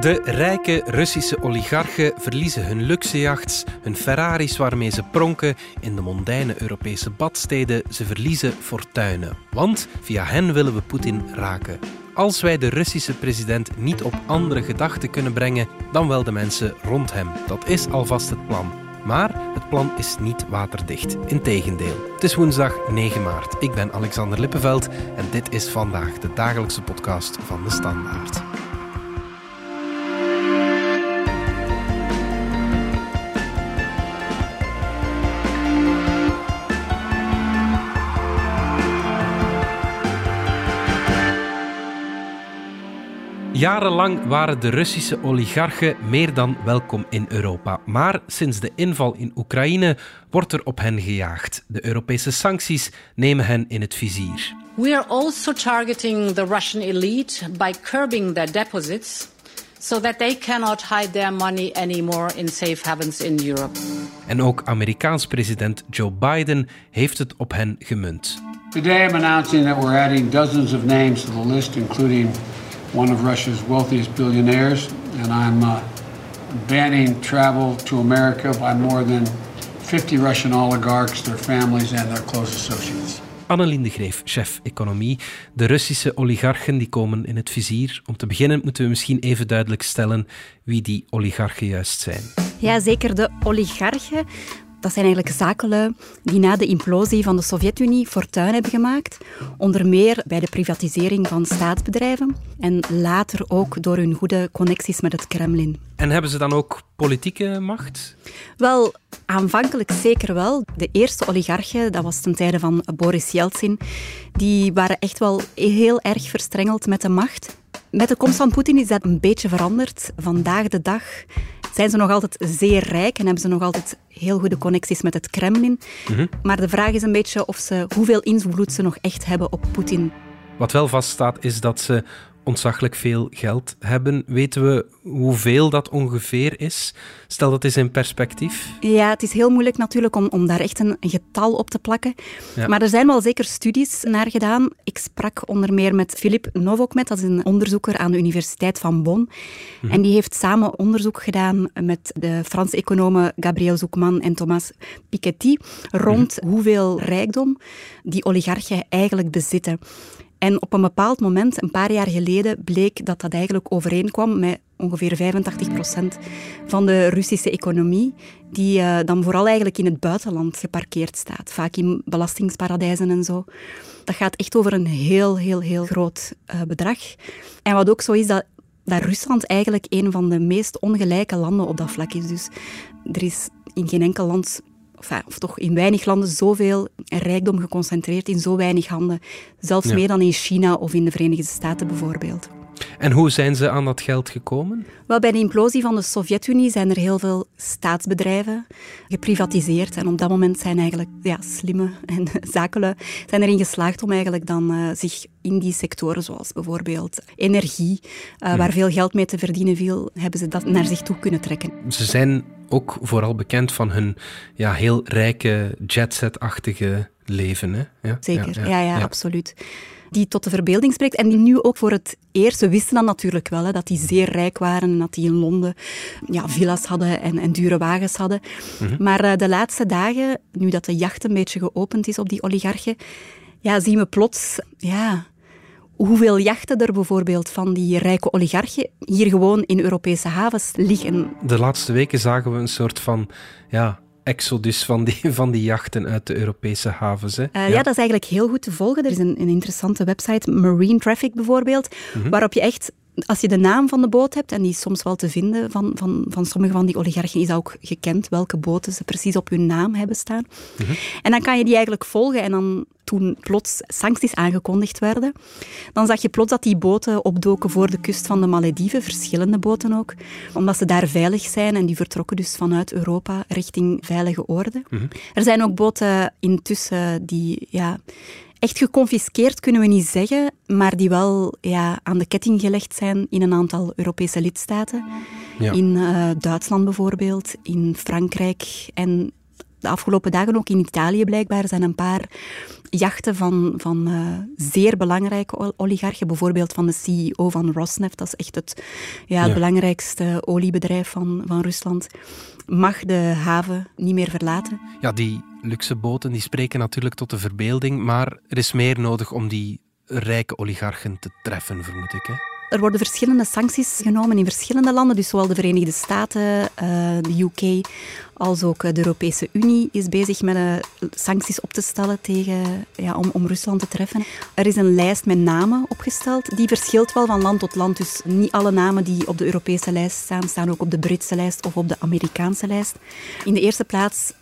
De rijke Russische oligarchen verliezen hun luxejachts, hun Ferraris waarmee ze pronken in de mondaine Europese badsteden. Ze verliezen fortuinen. Want via hen willen we Poetin raken. Als wij de Russische president niet op andere gedachten kunnen brengen dan wel de mensen rond hem. Dat is alvast het plan. Maar het plan is niet waterdicht. Integendeel. Het is woensdag 9 maart. Ik ben Alexander Lippenveld en dit is vandaag de dagelijkse podcast van de Standaard. Jarenlang waren de Russische oligarchen meer dan welkom in Europa. Maar sinds de inval in Oekraïne wordt er op hen gejaagd. De Europese sancties nemen hen in het vizier. We are also targeting the Russian elite by curbing their deposits so that they cannot hide their money anymore in safe havens in Europe. En ook Amerikaans president Joe Biden heeft het op hen gemunt. Today I'm announcing that we're adding dozens of names to the list including one of Russia's wealthiest billionaires, and I'm uh, banning travel to America by more than 50 Russian oligarchs, their families, and their close associates. Annelien de Greef, chef economie. De Russische oligarchen die komen in het vizier. Om te beginnen moeten we misschien even duidelijk stellen wie die oligarchen juist zijn. Ja, zeker de oligarchen. Dat zijn eigenlijk zakenlui die na de implosie van de Sovjet-Unie fortuin hebben gemaakt. Onder meer bij de privatisering van staatsbedrijven en later ook door hun goede connecties met het Kremlin. En hebben ze dan ook politieke macht? Wel, aanvankelijk zeker wel. De eerste oligarchen, dat was ten tijde van Boris Yeltsin, die waren echt wel heel erg verstrengeld met de macht. Met de komst van Poetin is dat een beetje veranderd. Vandaag de dag zijn ze nog altijd zeer rijk en hebben ze nog altijd heel goede connecties met het Kremlin. Mhm. Maar de vraag is een beetje of ze, hoeveel invloed ze nog echt hebben op Poetin. Wat wel vaststaat is dat ze ontzaglijk veel geld hebben. Weten we hoeveel dat ongeveer is? Stel dat eens in perspectief. Ja, het is heel moeilijk natuurlijk om, om daar echt een, getal op te plakken. Maar er zijn wel zeker studies naar gedaan. Ik sprak onder meer met Philip Novokmet, dat is een onderzoeker aan de Universiteit van Bonn. Mhm. En die heeft samen onderzoek gedaan met de Franse economen Gabriel Zoekman en Thomas Piketty rond mhm. hoeveel rijkdom die oligarchen eigenlijk bezitten. En op een bepaald moment, een paar jaar geleden, bleek dat dat eigenlijk overeenkwam met ongeveer 85 procent van de Russische economie, die uh, dan vooral eigenlijk in het buitenland geparkeerd staat, vaak in belastingsparadijzen en zo. Dat gaat echt over een heel, heel, heel groot uh, bedrag. En wat ook zo is, dat, dat Rusland eigenlijk een van de meest ongelijke landen op dat vlak is. Dus er is in geen enkel land of toch in weinig landen zoveel rijkdom geconcentreerd in zo weinig handen. Zelfs meer dan in China of in de Verenigde Staten bijvoorbeeld. En hoe zijn ze aan dat geld gekomen? Wel, bij de implosie van de Sovjet-Unie zijn er heel veel staatsbedrijven geprivatiseerd. En op dat moment zijn eigenlijk ja, slimme en zakenlui zijn erin geslaagd om eigenlijk dan uh, zich in die sectoren, zoals bijvoorbeeld energie, uh, waar veel geld mee te verdienen viel, hebben ze dat naar zich toe kunnen trekken. Ze zijn ook vooral bekend van hun ja, heel rijke jetset-achtige leven. Hè? Ja, Zeker, ja, ja, ja, absoluut. Die tot de verbeelding spreekt en die nu ook voor het eerst, we wisten dan natuurlijk wel, hè, dat die zeer rijk waren en dat die in Londen ja, villa's hadden en, en dure wagens hadden. Mhm. Maar uh, de laatste dagen, nu dat de jacht een beetje geopend is op die oligarchen, ja, zien we plots ja, hoeveel jachten er bijvoorbeeld van die rijke oligarchen hier gewoon in Europese havens liggen. De laatste weken zagen we een soort van ja, exodus van die, van die jachten uit de Europese havens. Hè? Uh, ja. dat is eigenlijk heel goed te volgen. Er is een, een interessante website, Marine Traffic bijvoorbeeld, mhm. waarop je echt als je de naam van de boot hebt, en die is soms wel te vinden van, van, van sommige van die oligarchen, is dat ook gekend welke boten ze precies op hun naam hebben staan. Mhm. En dan kan je die eigenlijk volgen. En dan toen plots sancties aangekondigd werden, dan zag je plots dat die boten opdoken voor de kust van de Malediven, verschillende boten ook, omdat ze daar veilig zijn en die vertrokken dus vanuit Europa richting veilige orde. Mhm. Er zijn ook boten intussen die ja, Echt geconfiskeerd kunnen we niet zeggen, maar die wel ja, aan de ketting gelegd zijn in een aantal Europese lidstaten. Ja. In uh, Duitsland bijvoorbeeld, in Frankrijk en de afgelopen dagen ook in Italië blijkbaar zijn een paar jachten van, van uh, zeer belangrijke oligarchen, bijvoorbeeld van de CEO van Rosneft, dat is echt het ja, belangrijkste oliebedrijf van, van Rusland, mag de haven niet meer verlaten. Ja, die luxe boten die spreken natuurlijk tot de verbeelding, maar er is meer nodig om die rijke oligarchen te treffen, vermoed ik. Hè? Er worden verschillende sancties genomen in verschillende landen, dus zowel de Verenigde Staten, uh, de UK, als ook de Europese Unie is bezig met uh, sancties op te stellen tegen, ja, om, om Rusland te treffen. Er is een lijst met namen opgesteld. Die verschilt wel van land tot land, dus niet alle namen die op de Europese lijst staan, staan ook op de Britse lijst of op de Amerikaanse lijst. In de eerste plaats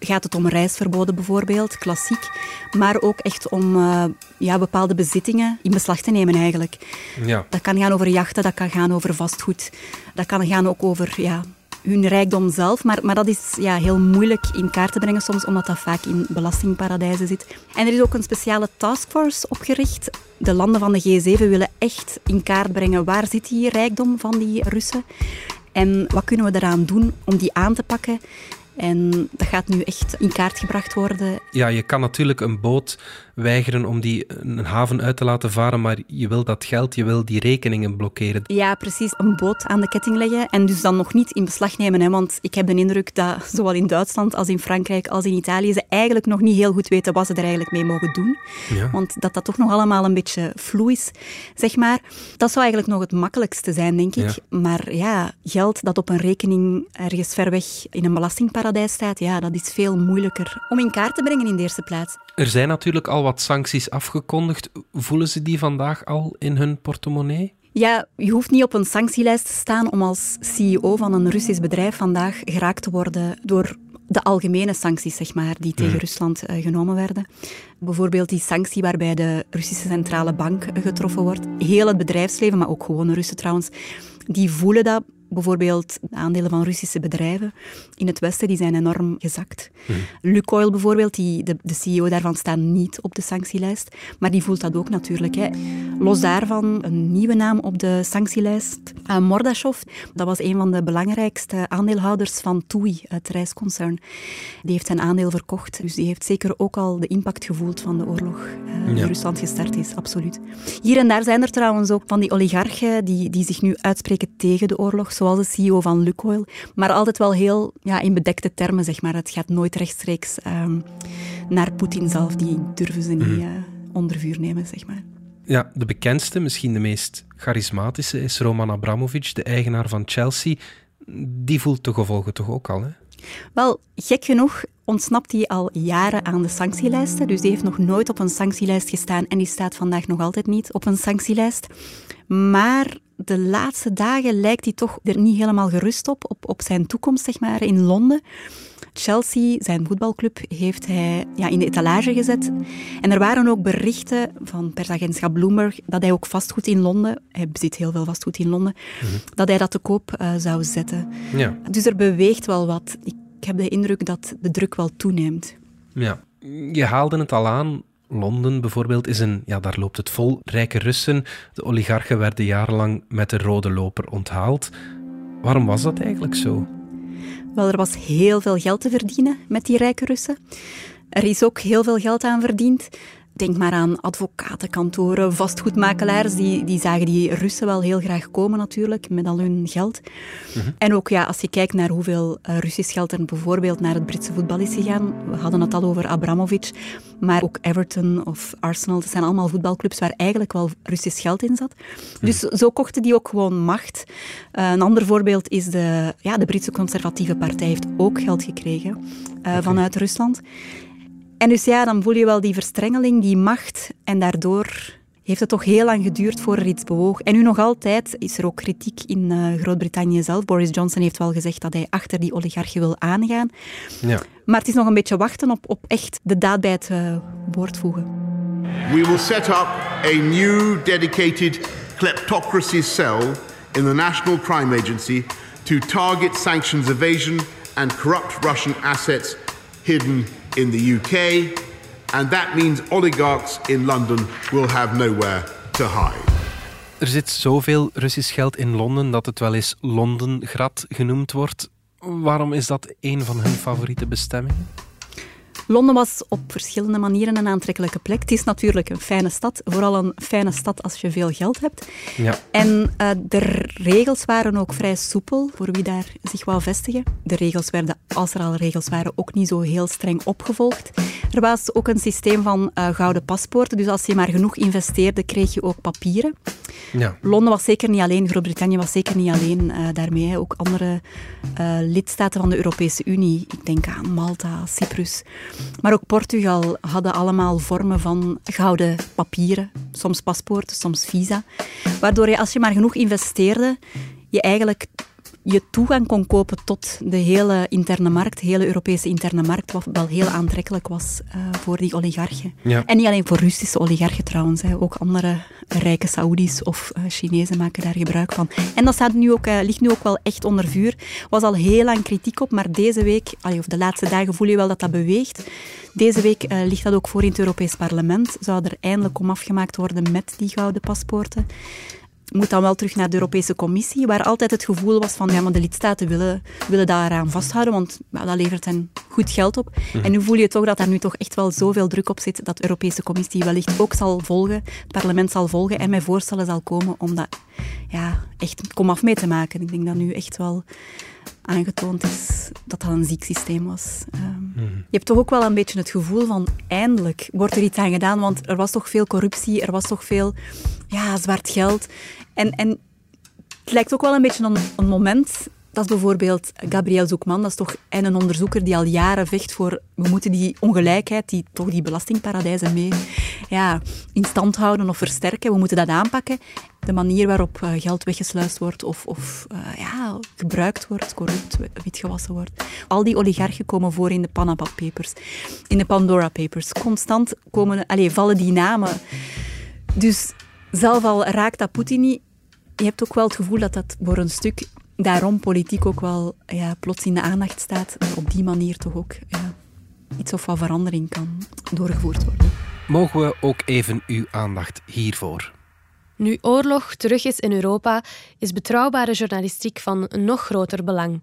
gaat het om reisverboden bijvoorbeeld, klassiek. Maar ook echt om uh, ja, bepaalde bezittingen in beslag te nemen eigenlijk. Ja. Dat kan gaan over jachten, dat kan gaan over vastgoed. Dat kan gaan ook over ja, hun rijkdom zelf. Maar, maar dat is ja, heel moeilijk in kaart te brengen soms, omdat dat vaak in belastingparadijzen zit. En er is ook een speciale taskforce opgericht. De landen van de G7 willen echt in kaart brengen waar zit die rijkdom van die Russen. En wat kunnen we eraan doen om die aan te pakken en dat gaat nu echt in kaart gebracht worden. Ja, je kan natuurlijk een boot weigeren om die een haven uit te laten varen, maar je wil dat geld, je wil die rekeningen blokkeren. Ja, precies. Een boot aan de ketting leggen en dus dan nog niet in beslag nemen. Hè, want ik heb de indruk dat zowel in Duitsland als in Frankrijk als in Italië ze eigenlijk nog niet heel goed weten wat ze er eigenlijk mee mogen doen. Ja. Want dat dat toch nog allemaal een beetje vloe is, zeg maar. Dat zou eigenlijk nog het makkelijkste zijn, denk ik. Maar ja, geld dat op een rekening ergens ver weg in een belastingparadijs staat, ja, dat is veel moeilijker om in kaart te brengen in de eerste plaats. Er zijn natuurlijk al wat sancties afgekondigd. Voelen ze die vandaag al in hun portemonnee? Ja, je hoeft niet op een sanctielijst te staan om als CEO van een Russisch bedrijf vandaag geraakt te worden door de algemene sancties zeg maar, die tegen hmm. Rusland uh, genomen werden. Bijvoorbeeld die sanctie waarbij de Russische Centrale Bank getroffen wordt. Heel het bedrijfsleven, maar ook gewone Russen trouwens, die voelen dat Bijvoorbeeld de aandelen van Russische bedrijven in het Westen die zijn enorm gezakt. Hmm. Lukoil bijvoorbeeld, die, de, de, CEO daarvan staat niet op de sanctielijst, maar die voelt dat ook natuurlijk. Hè. Los daarvan een nieuwe naam op de sanctielijst, uh, Mordashov. Dat was een van de belangrijkste aandeelhouders van TUI, het reisconcern. Die heeft zijn aandeel verkocht, dus die heeft zeker ook al de impact gevoeld van de oorlog uh, die Rusland gestart is, absoluut. Hier en daar zijn er trouwens ook van die oligarchen die, die zich nu uitspreken tegen de oorlog zoals de CEO van Lukoil. Maar altijd wel heel ja, in bedekte termen, zeg maar. Het gaat nooit rechtstreeks um, naar Poetin zelf. Die durven ze niet uh, onder vuur nemen, zeg maar. Ja, de bekendste, misschien de meest charismatische, is Roman Abramovich, de eigenaar van Chelsea. Die voelt de gevolgen toch ook al, hè? Wel, gek genoeg ontsnapt hij al jaren aan de sanctielijsten. Dus die heeft nog nooit op een sanctielijst gestaan en die staat vandaag nog altijd niet op een sanctielijst. Maar de laatste dagen lijkt hij toch er niet helemaal gerust op, op, op zijn toekomst zeg maar, in Londen. Chelsea, zijn voetbalclub, heeft hij ja, in de etalage gezet. En er waren ook berichten van persagentschap Bloomberg dat hij ook vastgoed in Londen, hij bezit heel veel vastgoed in Londen, mhm. dat hij dat te koop uh, zou zetten. Ja. Dus er beweegt wel wat. Ik heb de indruk dat de druk wel toeneemt. Ja, je haalde het al aan. Londen bijvoorbeeld is een, ja, daar loopt het vol rijke Russen. De oligarchen werden jarenlang met de rode loper onthaald. Waarom was dat eigenlijk zo? Wel, er was heel veel geld te verdienen met die rijke Russen. Er is ook heel veel geld aan verdiend. Denk maar aan advocatenkantoren, vastgoedmakelaars. Die, die zagen die Russen wel heel graag komen natuurlijk, met al hun geld. Mhm. En ook ja, als je kijkt naar hoeveel uh, Russisch geld er bijvoorbeeld naar het Britse voetbal is gegaan. We hadden het al over Abramovic, maar ook Everton of Arsenal. Dat zijn allemaal voetbalclubs waar eigenlijk wel Russisch geld in zat. Mhm. Dus zo kochten die ook gewoon macht. Uh, een ander voorbeeld is de, ja, de Britse conservatieve partij heeft ook geld gekregen uh, vanuit Rusland. En dus ja, dan voel je wel die verstrengeling, die macht. En daardoor heeft het toch heel lang geduurd voor er iets bewoog. En nu nog altijd is er ook kritiek in uh, Groot-Brittannië zelf. Boris Johnson heeft wel gezegd dat hij achter die oligarchie wil aangaan. Ja. Maar het is nog een beetje wachten op, op echt de daad bij het uh, woord voegen. We will set up a new dedicated kleptocracy cell in the National Crime Agency to target sanctions evasion and corrupt Russian assets hidden in the UK, and that means oligarchs in London will have nowhere to hide. Er zit zoveel Russisch geld in Londen dat het wel eens Londengrat genoemd wordt. Waarom is dat een van hun favoriete bestemmingen? Londen was op verschillende manieren een aantrekkelijke plek. Het is natuurlijk een fijne stad, vooral een fijne stad als je veel geld hebt. Ja. En uh, de regels waren ook vrij soepel voor wie daar zich wou vestigen. De regels werden, als er al regels waren, ook niet zo heel streng opgevolgd. Er was ook een systeem van uh, gouden paspoorten, dus als je maar genoeg investeerde, kreeg je ook papieren. Ja. Londen was zeker niet alleen, Groot-Brittannië was zeker niet alleen uh, daarmee. Ook andere lidstaten van de Europese Unie, ik denk aan Malta, Cyprus, maar ook Portugal hadden allemaal vormen van gouden papieren. Soms paspoorten, soms visa. Waardoor je, als je maar genoeg investeerde, je eigenlijk je toegang kon kopen tot de hele interne markt, de hele Europese interne markt, wat wel heel aantrekkelijk was uh, voor die oligarchen. Ja. En niet alleen voor Russische oligarchen trouwens, hè. ook andere rijke Saoedi's of uh, Chinezen maken daar gebruik van. En dat staat nu ook, uh, ligt nu ook wel echt onder vuur. was al heel lang kritiek op, maar deze week, of de laatste dagen voel je wel dat dat beweegt. Deze week ligt dat ook voor in het Europees Parlement. Zou er eindelijk om afgemaakt worden met die gouden paspoorten moet dan wel terug naar de Europese Commissie, waar altijd het gevoel was van ja, maar de lidstaten willen, willen daaraan vasthouden, want dat levert hen goed geld op. Mhm. En nu voel je toch dat daar nu toch echt wel zoveel druk op zit dat de Europese Commissie wellicht ook zal volgen, het parlement zal volgen en met voorstellen zal komen om dat ja, echt komaf mee te maken. Ik denk dat nu echt wel aangetoond is dat dat een ziek systeem was. Um, Je hebt toch ook wel een beetje het gevoel van eindelijk wordt er iets aan gedaan, want er was toch veel corruptie, er was toch veel ja, zwart geld. En, en het lijkt ook wel een beetje een, een moment dat is bijvoorbeeld Gabriel Zoekman, dat is toch een onderzoeker die al jaren vecht voor we moeten die ongelijkheid, die, toch die belastingparadijzen mee ja, in stand houden of versterken. We moeten dat aanpakken. De manier waarop uh, geld weggesluist wordt of, of uh, ja, gebruikt wordt, corrupt, witgewassen wordt. Al die oligarchen komen voor in de Panama Papers, in de Pandora Papers. Constant komen, allez, vallen die namen. Dus zelf al raakt dat Poetin niet, je hebt ook wel het gevoel dat dat voor een stuk daarom politiek ook wel ja, plots in de aandacht staat. Op die manier toch ook ja, iets of wat verandering kan doorgevoerd worden. Mogen we ook even uw aandacht hiervoor? Nu oorlog terug is in Europa, is betrouwbare journalistiek van een nog groter belang.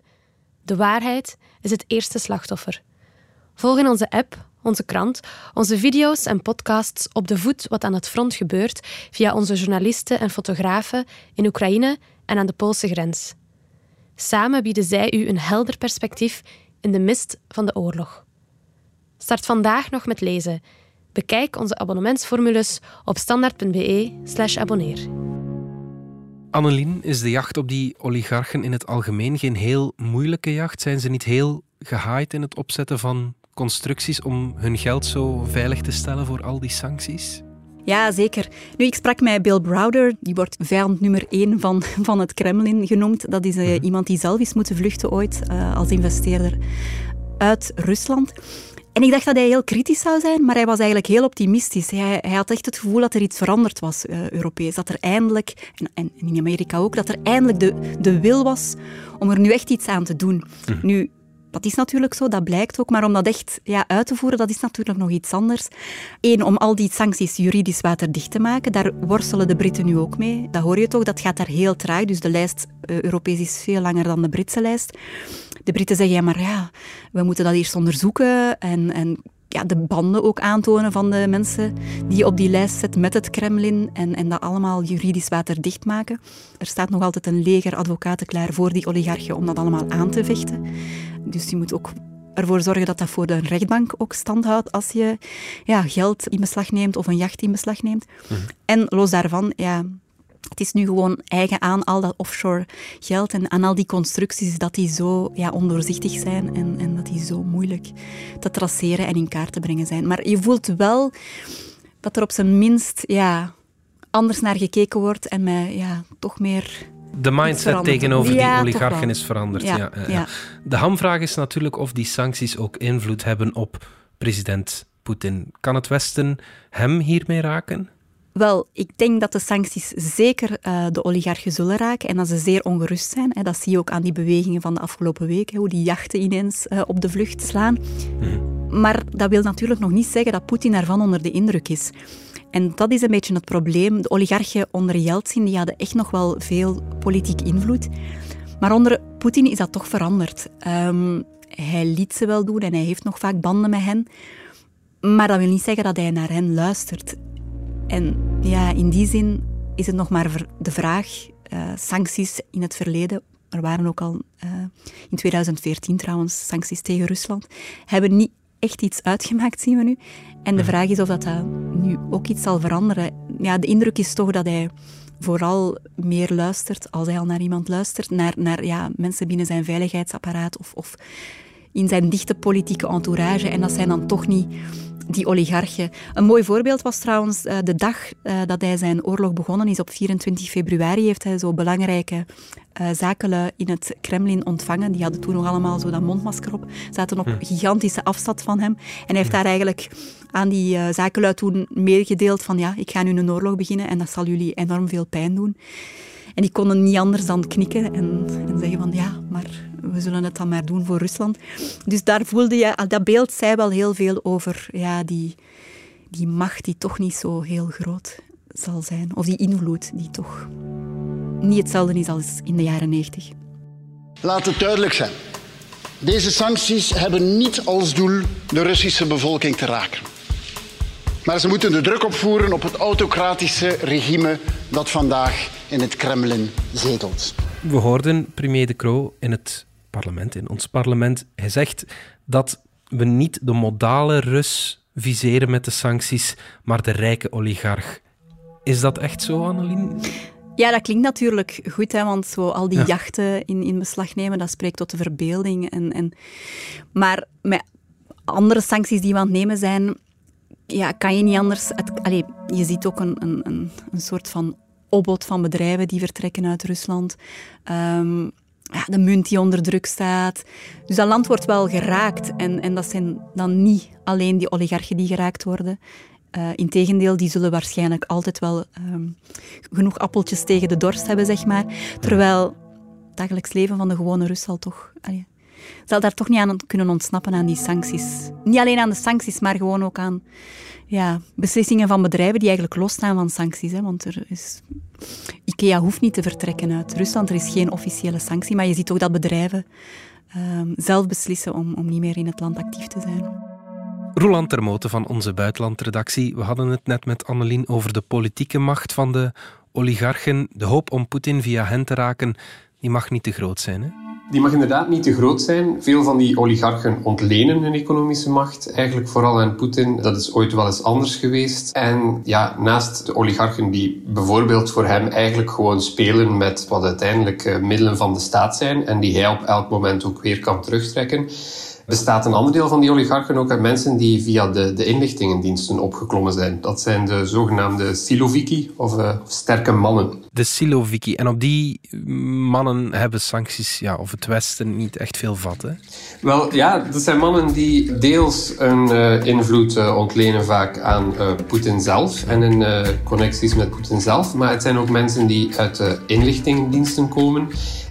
De waarheid is het eerste slachtoffer. Volg in onze app, onze krant, onze video's en podcasts op de voet wat aan het front gebeurt via onze journalisten en fotografen in Oekraïne en aan de Poolse grens. Samen bieden zij u een helder perspectief in de mist van de oorlog. Start vandaag nog met lezen. Bekijk onze abonnementsformules op standaard.be/slash abonneer. Annelien, is de jacht op die oligarchen in het algemeen geen heel moeilijke jacht? Zijn ze niet heel gehaaid in het opzetten van constructies om hun geld zo veilig te stellen voor al die sancties? Ja, zeker. Nu, ik sprak met Bill Browder, die wordt vijand nummer één van, van het Kremlin genoemd. Dat is uh, iemand die zelf is moeten vluchten ooit uh, als investeerder uit Rusland. En ik dacht dat hij heel kritisch zou zijn, maar hij was eigenlijk heel optimistisch. Hij, hij had echt het gevoel dat er iets veranderd was, uh, Europees. Dat er eindelijk, en, en, in Amerika ook, dat er eindelijk de, de wil was om er nu echt iets aan te doen. Mhm. Nu, dat is natuurlijk zo, dat blijkt ook. Maar om dat echt ja, uit te voeren, dat is natuurlijk nog iets anders. Eén, om al die sancties juridisch waterdicht te maken. Daar worstelen de Britten nu ook mee. Dat hoor je toch, dat gaat daar heel traag. Dus de lijst uh, Europees is veel langer dan de Britse lijst. De Britten zeggen, ja, maar ja, we moeten dat eerst onderzoeken en, en ja, de banden ook aantonen van de mensen die je op die lijst zet met het Kremlin en, en dat allemaal juridisch waterdicht maken. Er staat nog altijd een leger advocaten klaar voor die oligarchen om dat allemaal aan te vechten. Dus je moet ook ervoor zorgen dat dat voor de rechtbank ook stand houdt als je ja, geld in beslag neemt of een jacht in beslag neemt. Mhm. En los daarvan, ja, het is nu gewoon eigen aan al dat offshore geld en aan al die constructies dat die zo ja, ondoorzichtig zijn en, en dat die zo moeilijk te traceren en in kaart te brengen zijn. Maar je voelt wel dat er op zijn minst ja, anders naar gekeken wordt en met ja, toch meer de mindset tegenover die oligarchen is veranderd. Ja, ja, De hamvraag is natuurlijk of die sancties ook invloed hebben op president Poetin. Kan het Westen hem hiermee raken? Wel, ik denk dat de sancties zeker uh, de oligarchen zullen raken en dat ze zeer ongerust zijn. Hè. Dat zie je ook aan die bewegingen van de afgelopen weken, hoe die jachten ineens uh, op de vlucht slaan. Mhm. Maar dat wil natuurlijk nog niet zeggen dat Poetin ervan onder de indruk is. En dat is een beetje het probleem. De oligarchen onder Yeltsin die hadden echt nog wel veel politiek invloed. Maar onder Poetin is dat toch veranderd. Um, hij liet ze wel doen en hij heeft nog vaak banden met hen. Maar dat wil niet zeggen dat hij naar hen luistert. En ja, in die zin is het nog maar de vraag, uh, sancties in het verleden, er waren ook al uh, in 2014 trouwens sancties tegen Rusland, hebben niet echt iets uitgemaakt, zien we nu. En de vraag is of dat, dat nu ook iets zal veranderen. Ja, de indruk is toch dat hij vooral meer luistert, als hij al naar iemand luistert, naar, naar ja, mensen binnen zijn veiligheidsapparaat of, of in zijn dichte politieke entourage. En dat zijn dan toch niet die oligarchen. Een mooi voorbeeld was trouwens uh, de dag uh, dat hij zijn oorlog begonnen is. Op 24 februari heeft hij zo belangrijke uh, zakenlui in het Kremlin ontvangen. Die hadden toen nog allemaal zo dat mondmasker op. Zaten op hm. gigantische afstand van hem. En hij heeft daar eigenlijk aan die zakenlui toen meegedeeld van ja, ik ga nu een oorlog beginnen en dat zal jullie enorm veel pijn doen. En die konden niet anders dan knikken en, en zeggen van ja, maar we zullen het dan maar doen voor Rusland. Dus daar voelde je, dat beeld zei wel heel veel over ja, die, die macht die toch niet zo heel groot zal zijn. Of die invloed die toch niet hetzelfde is als in de jaren 90. Laat het duidelijk zijn. Deze sancties hebben niet als doel de Russische bevolking te raken. Maar ze moeten de druk opvoeren op het autocratische regime dat vandaag in het Kremlin zetelt. We hoorden premier De Croo in het parlement, in ons parlement. Hij zegt dat we niet de modale Rus viseren met de sancties, maar de rijke oligarch. Is dat echt zo, Annelien? Ja, dat klinkt natuurlijk goed, hè, want zo al die jachten in, in beslag nemen, dat spreekt tot de verbeelding. En, en, maar met andere sancties die we aan het nemen zijn, ja, kan je niet anders... Het, allez, je ziet ook een, een, een soort van opbod van bedrijven die vertrekken uit Rusland. Um, ja, de munt die onder druk staat. Dus dat land wordt wel geraakt. En, en dat zijn dan niet alleen die oligarchen die geraakt worden. Uh, Integendeel, die zullen waarschijnlijk altijd wel um, genoeg appeltjes tegen de dorst hebben, zeg maar. Terwijl het dagelijks leven van de gewone Rus zal toch... Allee, zal daar toch niet aan kunnen ontsnappen aan die sancties. Niet alleen aan de sancties, maar gewoon ook aan ja, beslissingen van bedrijven die eigenlijk losstaan van sancties. Hè, want er is... IKEA hoeft niet te vertrekken uit Rusland. Er is geen officiële sanctie. Maar je ziet ook dat bedrijven um, zelf beslissen om, om niet meer in het land actief te zijn. Roland Termoten van onze buitenlandredactie. We hadden het net met Annelien over de politieke macht van de oligarchen. De hoop om Poetin via hen te raken, die mag niet te groot zijn. Hè? Die mag inderdaad niet te groot zijn. Veel van die oligarchen ontlenen hun economische macht, eigenlijk vooral aan Poetin. Dat is ooit wel eens anders geweest. En ja, naast de oligarchen die bijvoorbeeld voor hem eigenlijk gewoon spelen met wat uiteindelijk eh, middelen van de staat zijn en die hij op elk moment ook weer kan terugtrekken bestaat een ander deel van die oligarchen ook uit mensen die via de, de inlichtingendiensten opgeklommen zijn. Dat zijn de zogenaamde siloviki, of uh, sterke mannen. De siloviki. En op die mannen hebben sancties, ja, of het Westen, niet echt veel vat, hè? Wel, ja, dat zijn mannen die deels een uh, invloed uh, ontlenen vaak aan Poetin zelf en in connecties met Poetin zelf. Maar het zijn ook mensen die uit de inlichtingendiensten komen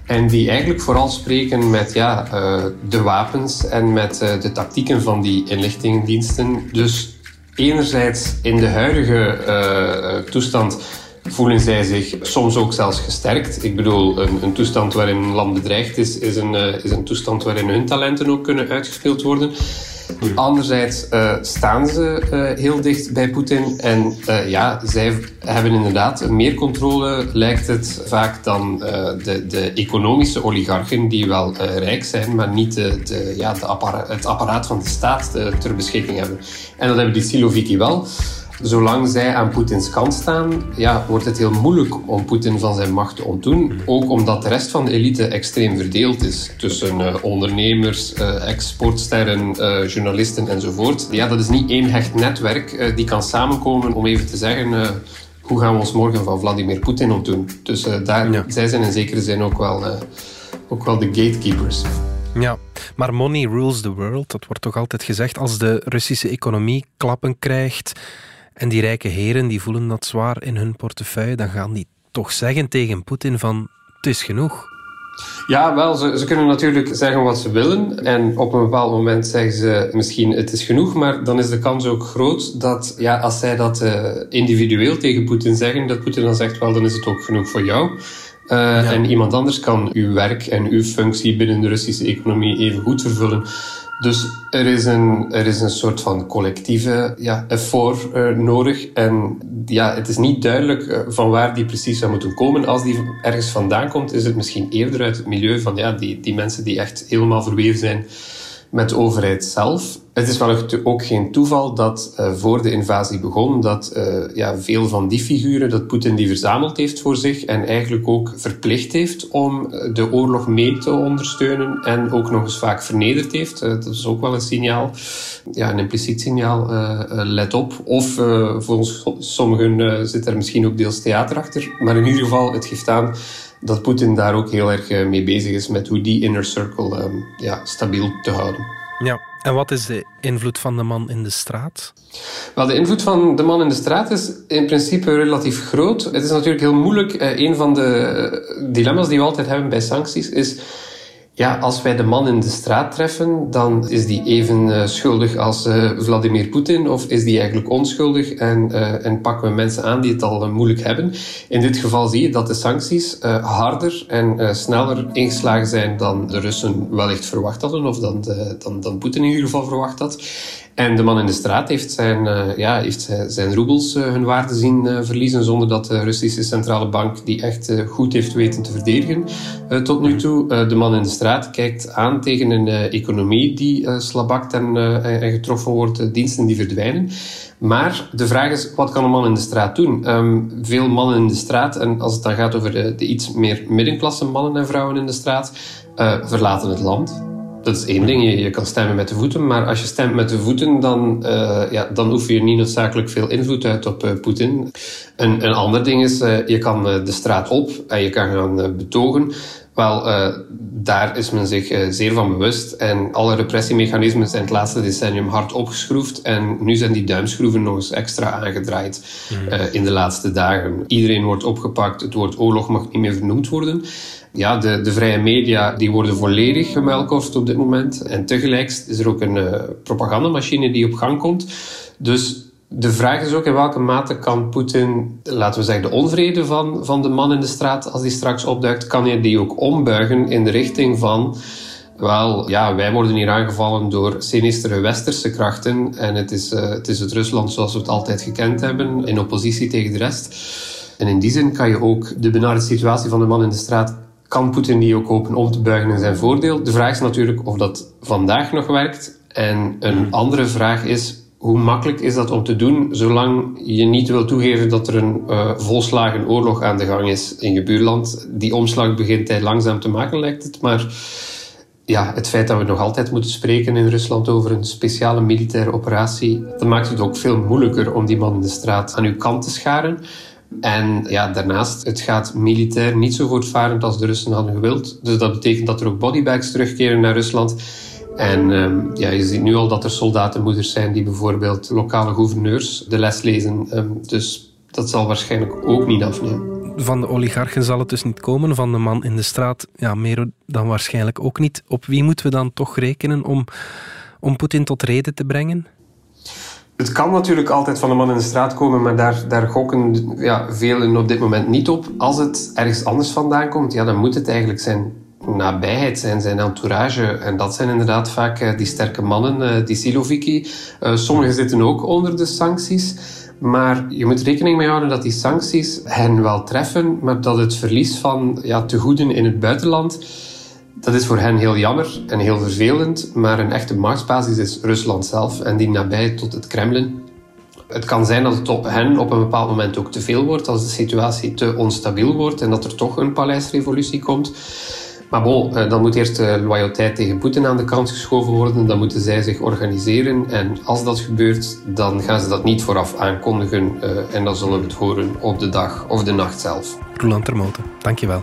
en die eigenlijk vooral spreken met ja, uh, de wapens en met uh, de tactieken van die inlichtingendiensten. Dus enerzijds in de huidige uh, toestand voelen zij zich soms ook zelfs gesterkt. Ik bedoel, een, een toestand waarin een land bedreigd is, is een, is een toestand waarin hun talenten ook kunnen uitgespeeld worden. Anderzijds uh, staan ze uh, heel dicht bij Poetin. En uh, ja, zij hebben inderdaad meer controle, lijkt het vaak, dan de, de, economische oligarchen, die wel rijk zijn, maar niet de, de, ja, het apparaat van de staat ter beschikking hebben. En dat hebben die Siloviki wel. Zolang zij aan Poetins kant staan, ja, wordt het heel moeilijk om Poetin van zijn macht te ontdoen. Ook omdat de rest van de elite extreem verdeeld is tussen uh, ondernemers, uh, exportsterren, uh, journalisten enzovoort. Ja, dat is niet één hecht netwerk die kan samenkomen om even te zeggen hoe gaan we ons morgen van Vladimir Poetin ontdoen. Dus daar, ja. zij zijn in zekere zin ook wel, ook wel de gatekeepers. Ja, maar money rules the world. Dat wordt toch altijd gezegd. Als de Russische economie klappen krijgt, en die rijke heren die voelen dat zwaar in hun portefeuille, dan gaan die toch zeggen tegen Poetin van het is genoeg. Ja, wel, ze, ze, kunnen natuurlijk zeggen wat ze willen. En op een bepaald moment zeggen ze misschien het is genoeg. Maar dan is de kans ook groot dat ja, als zij dat uh, individueel tegen Poetin zeggen, dat Poetin dan zegt wel dan is het ook genoeg voor jou. Uh, En iemand anders kan uw werk en uw functie binnen de Russische economie even goed vervullen. Dus er is een, er is een soort van collectieve ja, effort uh, nodig. En ja, het is niet duidelijk uh, van waar die precies zou moeten komen. Als die ergens vandaan komt, is het misschien eerder uit het milieu van ja, die, die mensen die echt helemaal verweven zijn met de overheid zelf. Het is wel ook geen toeval dat uh, voor de invasie begon, dat uh, ja, veel van die figuren, dat Poetin die verzameld heeft voor zich en eigenlijk ook verplicht heeft om eh, de oorlog mee te ondersteunen en ook nog eens vaak vernederd heeft. Dat is ook wel een signaal, ja, een impliciet signaal, let op. Of volgens sommigen zit er misschien ook deels theater achter, maar in ieder geval, het geeft aan dat Poetin daar ook heel erg mee bezig is met hoe die inner circle um, ja, stabiel te houden. Ja, en wat is de invloed van de man in de straat? Wel, de invloed van de man in de straat is in principe relatief groot. Het is natuurlijk heel moeilijk. Eh, een van de dilemma's die we altijd hebben bij sancties is ja, als wij de man in de straat treffen, dan is die even uh, schuldig als uh, Vladimir Poetin of is die eigenlijk onschuldig en, uh, en pakken we mensen aan die het al moeilijk hebben. In dit geval zie je dat de sancties harder en sneller ingeslagen zijn dan de Russen wellicht verwacht hadden of dan, de, dan, dan Poetin in ieder geval verwacht had. En de man in de straat heeft zijn, ja, heeft zijn roebels hun waarde zien verliezen zonder dat de Russische centrale bank die echt goed heeft weten te verdedigen tot nu toe. de man in de straat kijkt aan tegen een economie die slabakt en, en getroffen wordt, diensten die verdwijnen. Maar de vraag is, wat kan een man in de straat doen? Um, veel mannen in de straat, en als het dan gaat over de, iets meer middenklasse mannen en vrouwen in de straat, verlaten het land dat is één ding. Je, je, kan stemmen met de voeten, maar als je stemt met de voeten, dan, uh, ja, dan oefen je niet noodzakelijk veel invloed uit op uh, Poetin. Een, een ander ding is, uh, je kan de straat op en je kan gaan betogen. Wel, daar is men zich zeer van bewust. En alle repressiemechanismen zijn het laatste decennium hard opgeschroefd. En nu zijn die duimschroeven nog eens extra aangedraaid mm. in de laatste dagen. Iedereen wordt opgepakt. Het woord oorlog mag niet meer vernoemd worden ja, de, de vrije media die worden volledig gemuilkorfd op dit moment. En tegelijk is er ook een propagandamachine die op gang komt. Dus de vraag is ook in welke mate kan Poetin, laten we zeggen, de onvrede van, van de man in de straat, als die straks opduikt, kan hij die ook ombuigen in de richting van. Wel, ja, wij worden hier aangevallen door sinistere westerse krachten. En het is, uh, het is het Rusland zoals we het altijd gekend hebben, in oppositie tegen de rest. En in die zin kan je ook de benarde situatie van de man in de straat kan Poetin die ook hopen om te buigen in zijn voordeel? De vraag is natuurlijk of dat vandaag nog werkt. En een andere vraag is, hoe makkelijk is dat om te doen, zolang je niet wil toegeven dat er een uh, volslagen oorlog aan de gang is in je buurland? Die omslag begint hij langzaam te maken, lijkt het. Maar ja, het feit dat we nog altijd moeten spreken in Rusland over een speciale militaire operatie, dat maakt het ook veel moeilijker om die man in de straat aan uw kant te scharen. En ja, daarnaast, het gaat militair niet zo voortvarend als de Russen hadden gewild. Dus dat betekent dat er ook bodybags terugkeren naar Rusland. En um, ja, je ziet nu al dat er soldatenmoeders zijn die bijvoorbeeld lokale gouverneurs de les lezen. Um, dus dat zal waarschijnlijk ook niet afnemen. Van de oligarchen zal het dus niet komen, van de man in de straat ja, meer dan waarschijnlijk ook niet. Op wie moeten we dan toch rekenen om, om Poetin tot reden te brengen? Het kan natuurlijk altijd van een man in de straat komen, maar daar, daar gokken ja, velen op dit moment niet op. Als het ergens anders vandaan komt, ja, dan moet het eigenlijk zijn nabijheid zijn, zijn entourage. En dat zijn inderdaad vaak uh, die sterke mannen, uh, die Siloviki. Uh, sommigen zitten ook onder de sancties. Maar je moet rekening mee houden dat die sancties hen wel treffen, maar dat het verlies van ja, tegoeden in het buitenland dat is voor hen heel jammer en heel vervelend, maar een echte machtsbasis is Rusland zelf en die nabij tot het Kremlin. Het kan zijn dat het op hen op een bepaald moment ook te veel wordt, als de situatie te onstabiel wordt en dat er toch een paleisrevolutie komt. Maar bon, eh, dan moet eerst de loyaliteit tegen Poetin aan de kant geschoven worden. Dan moeten zij zich organiseren. En als dat gebeurt, dan gaan ze dat niet vooraf aankondigen. Eh, en dan zullen we het horen op de dag of de nacht zelf. Roland Termoten, dankjewel.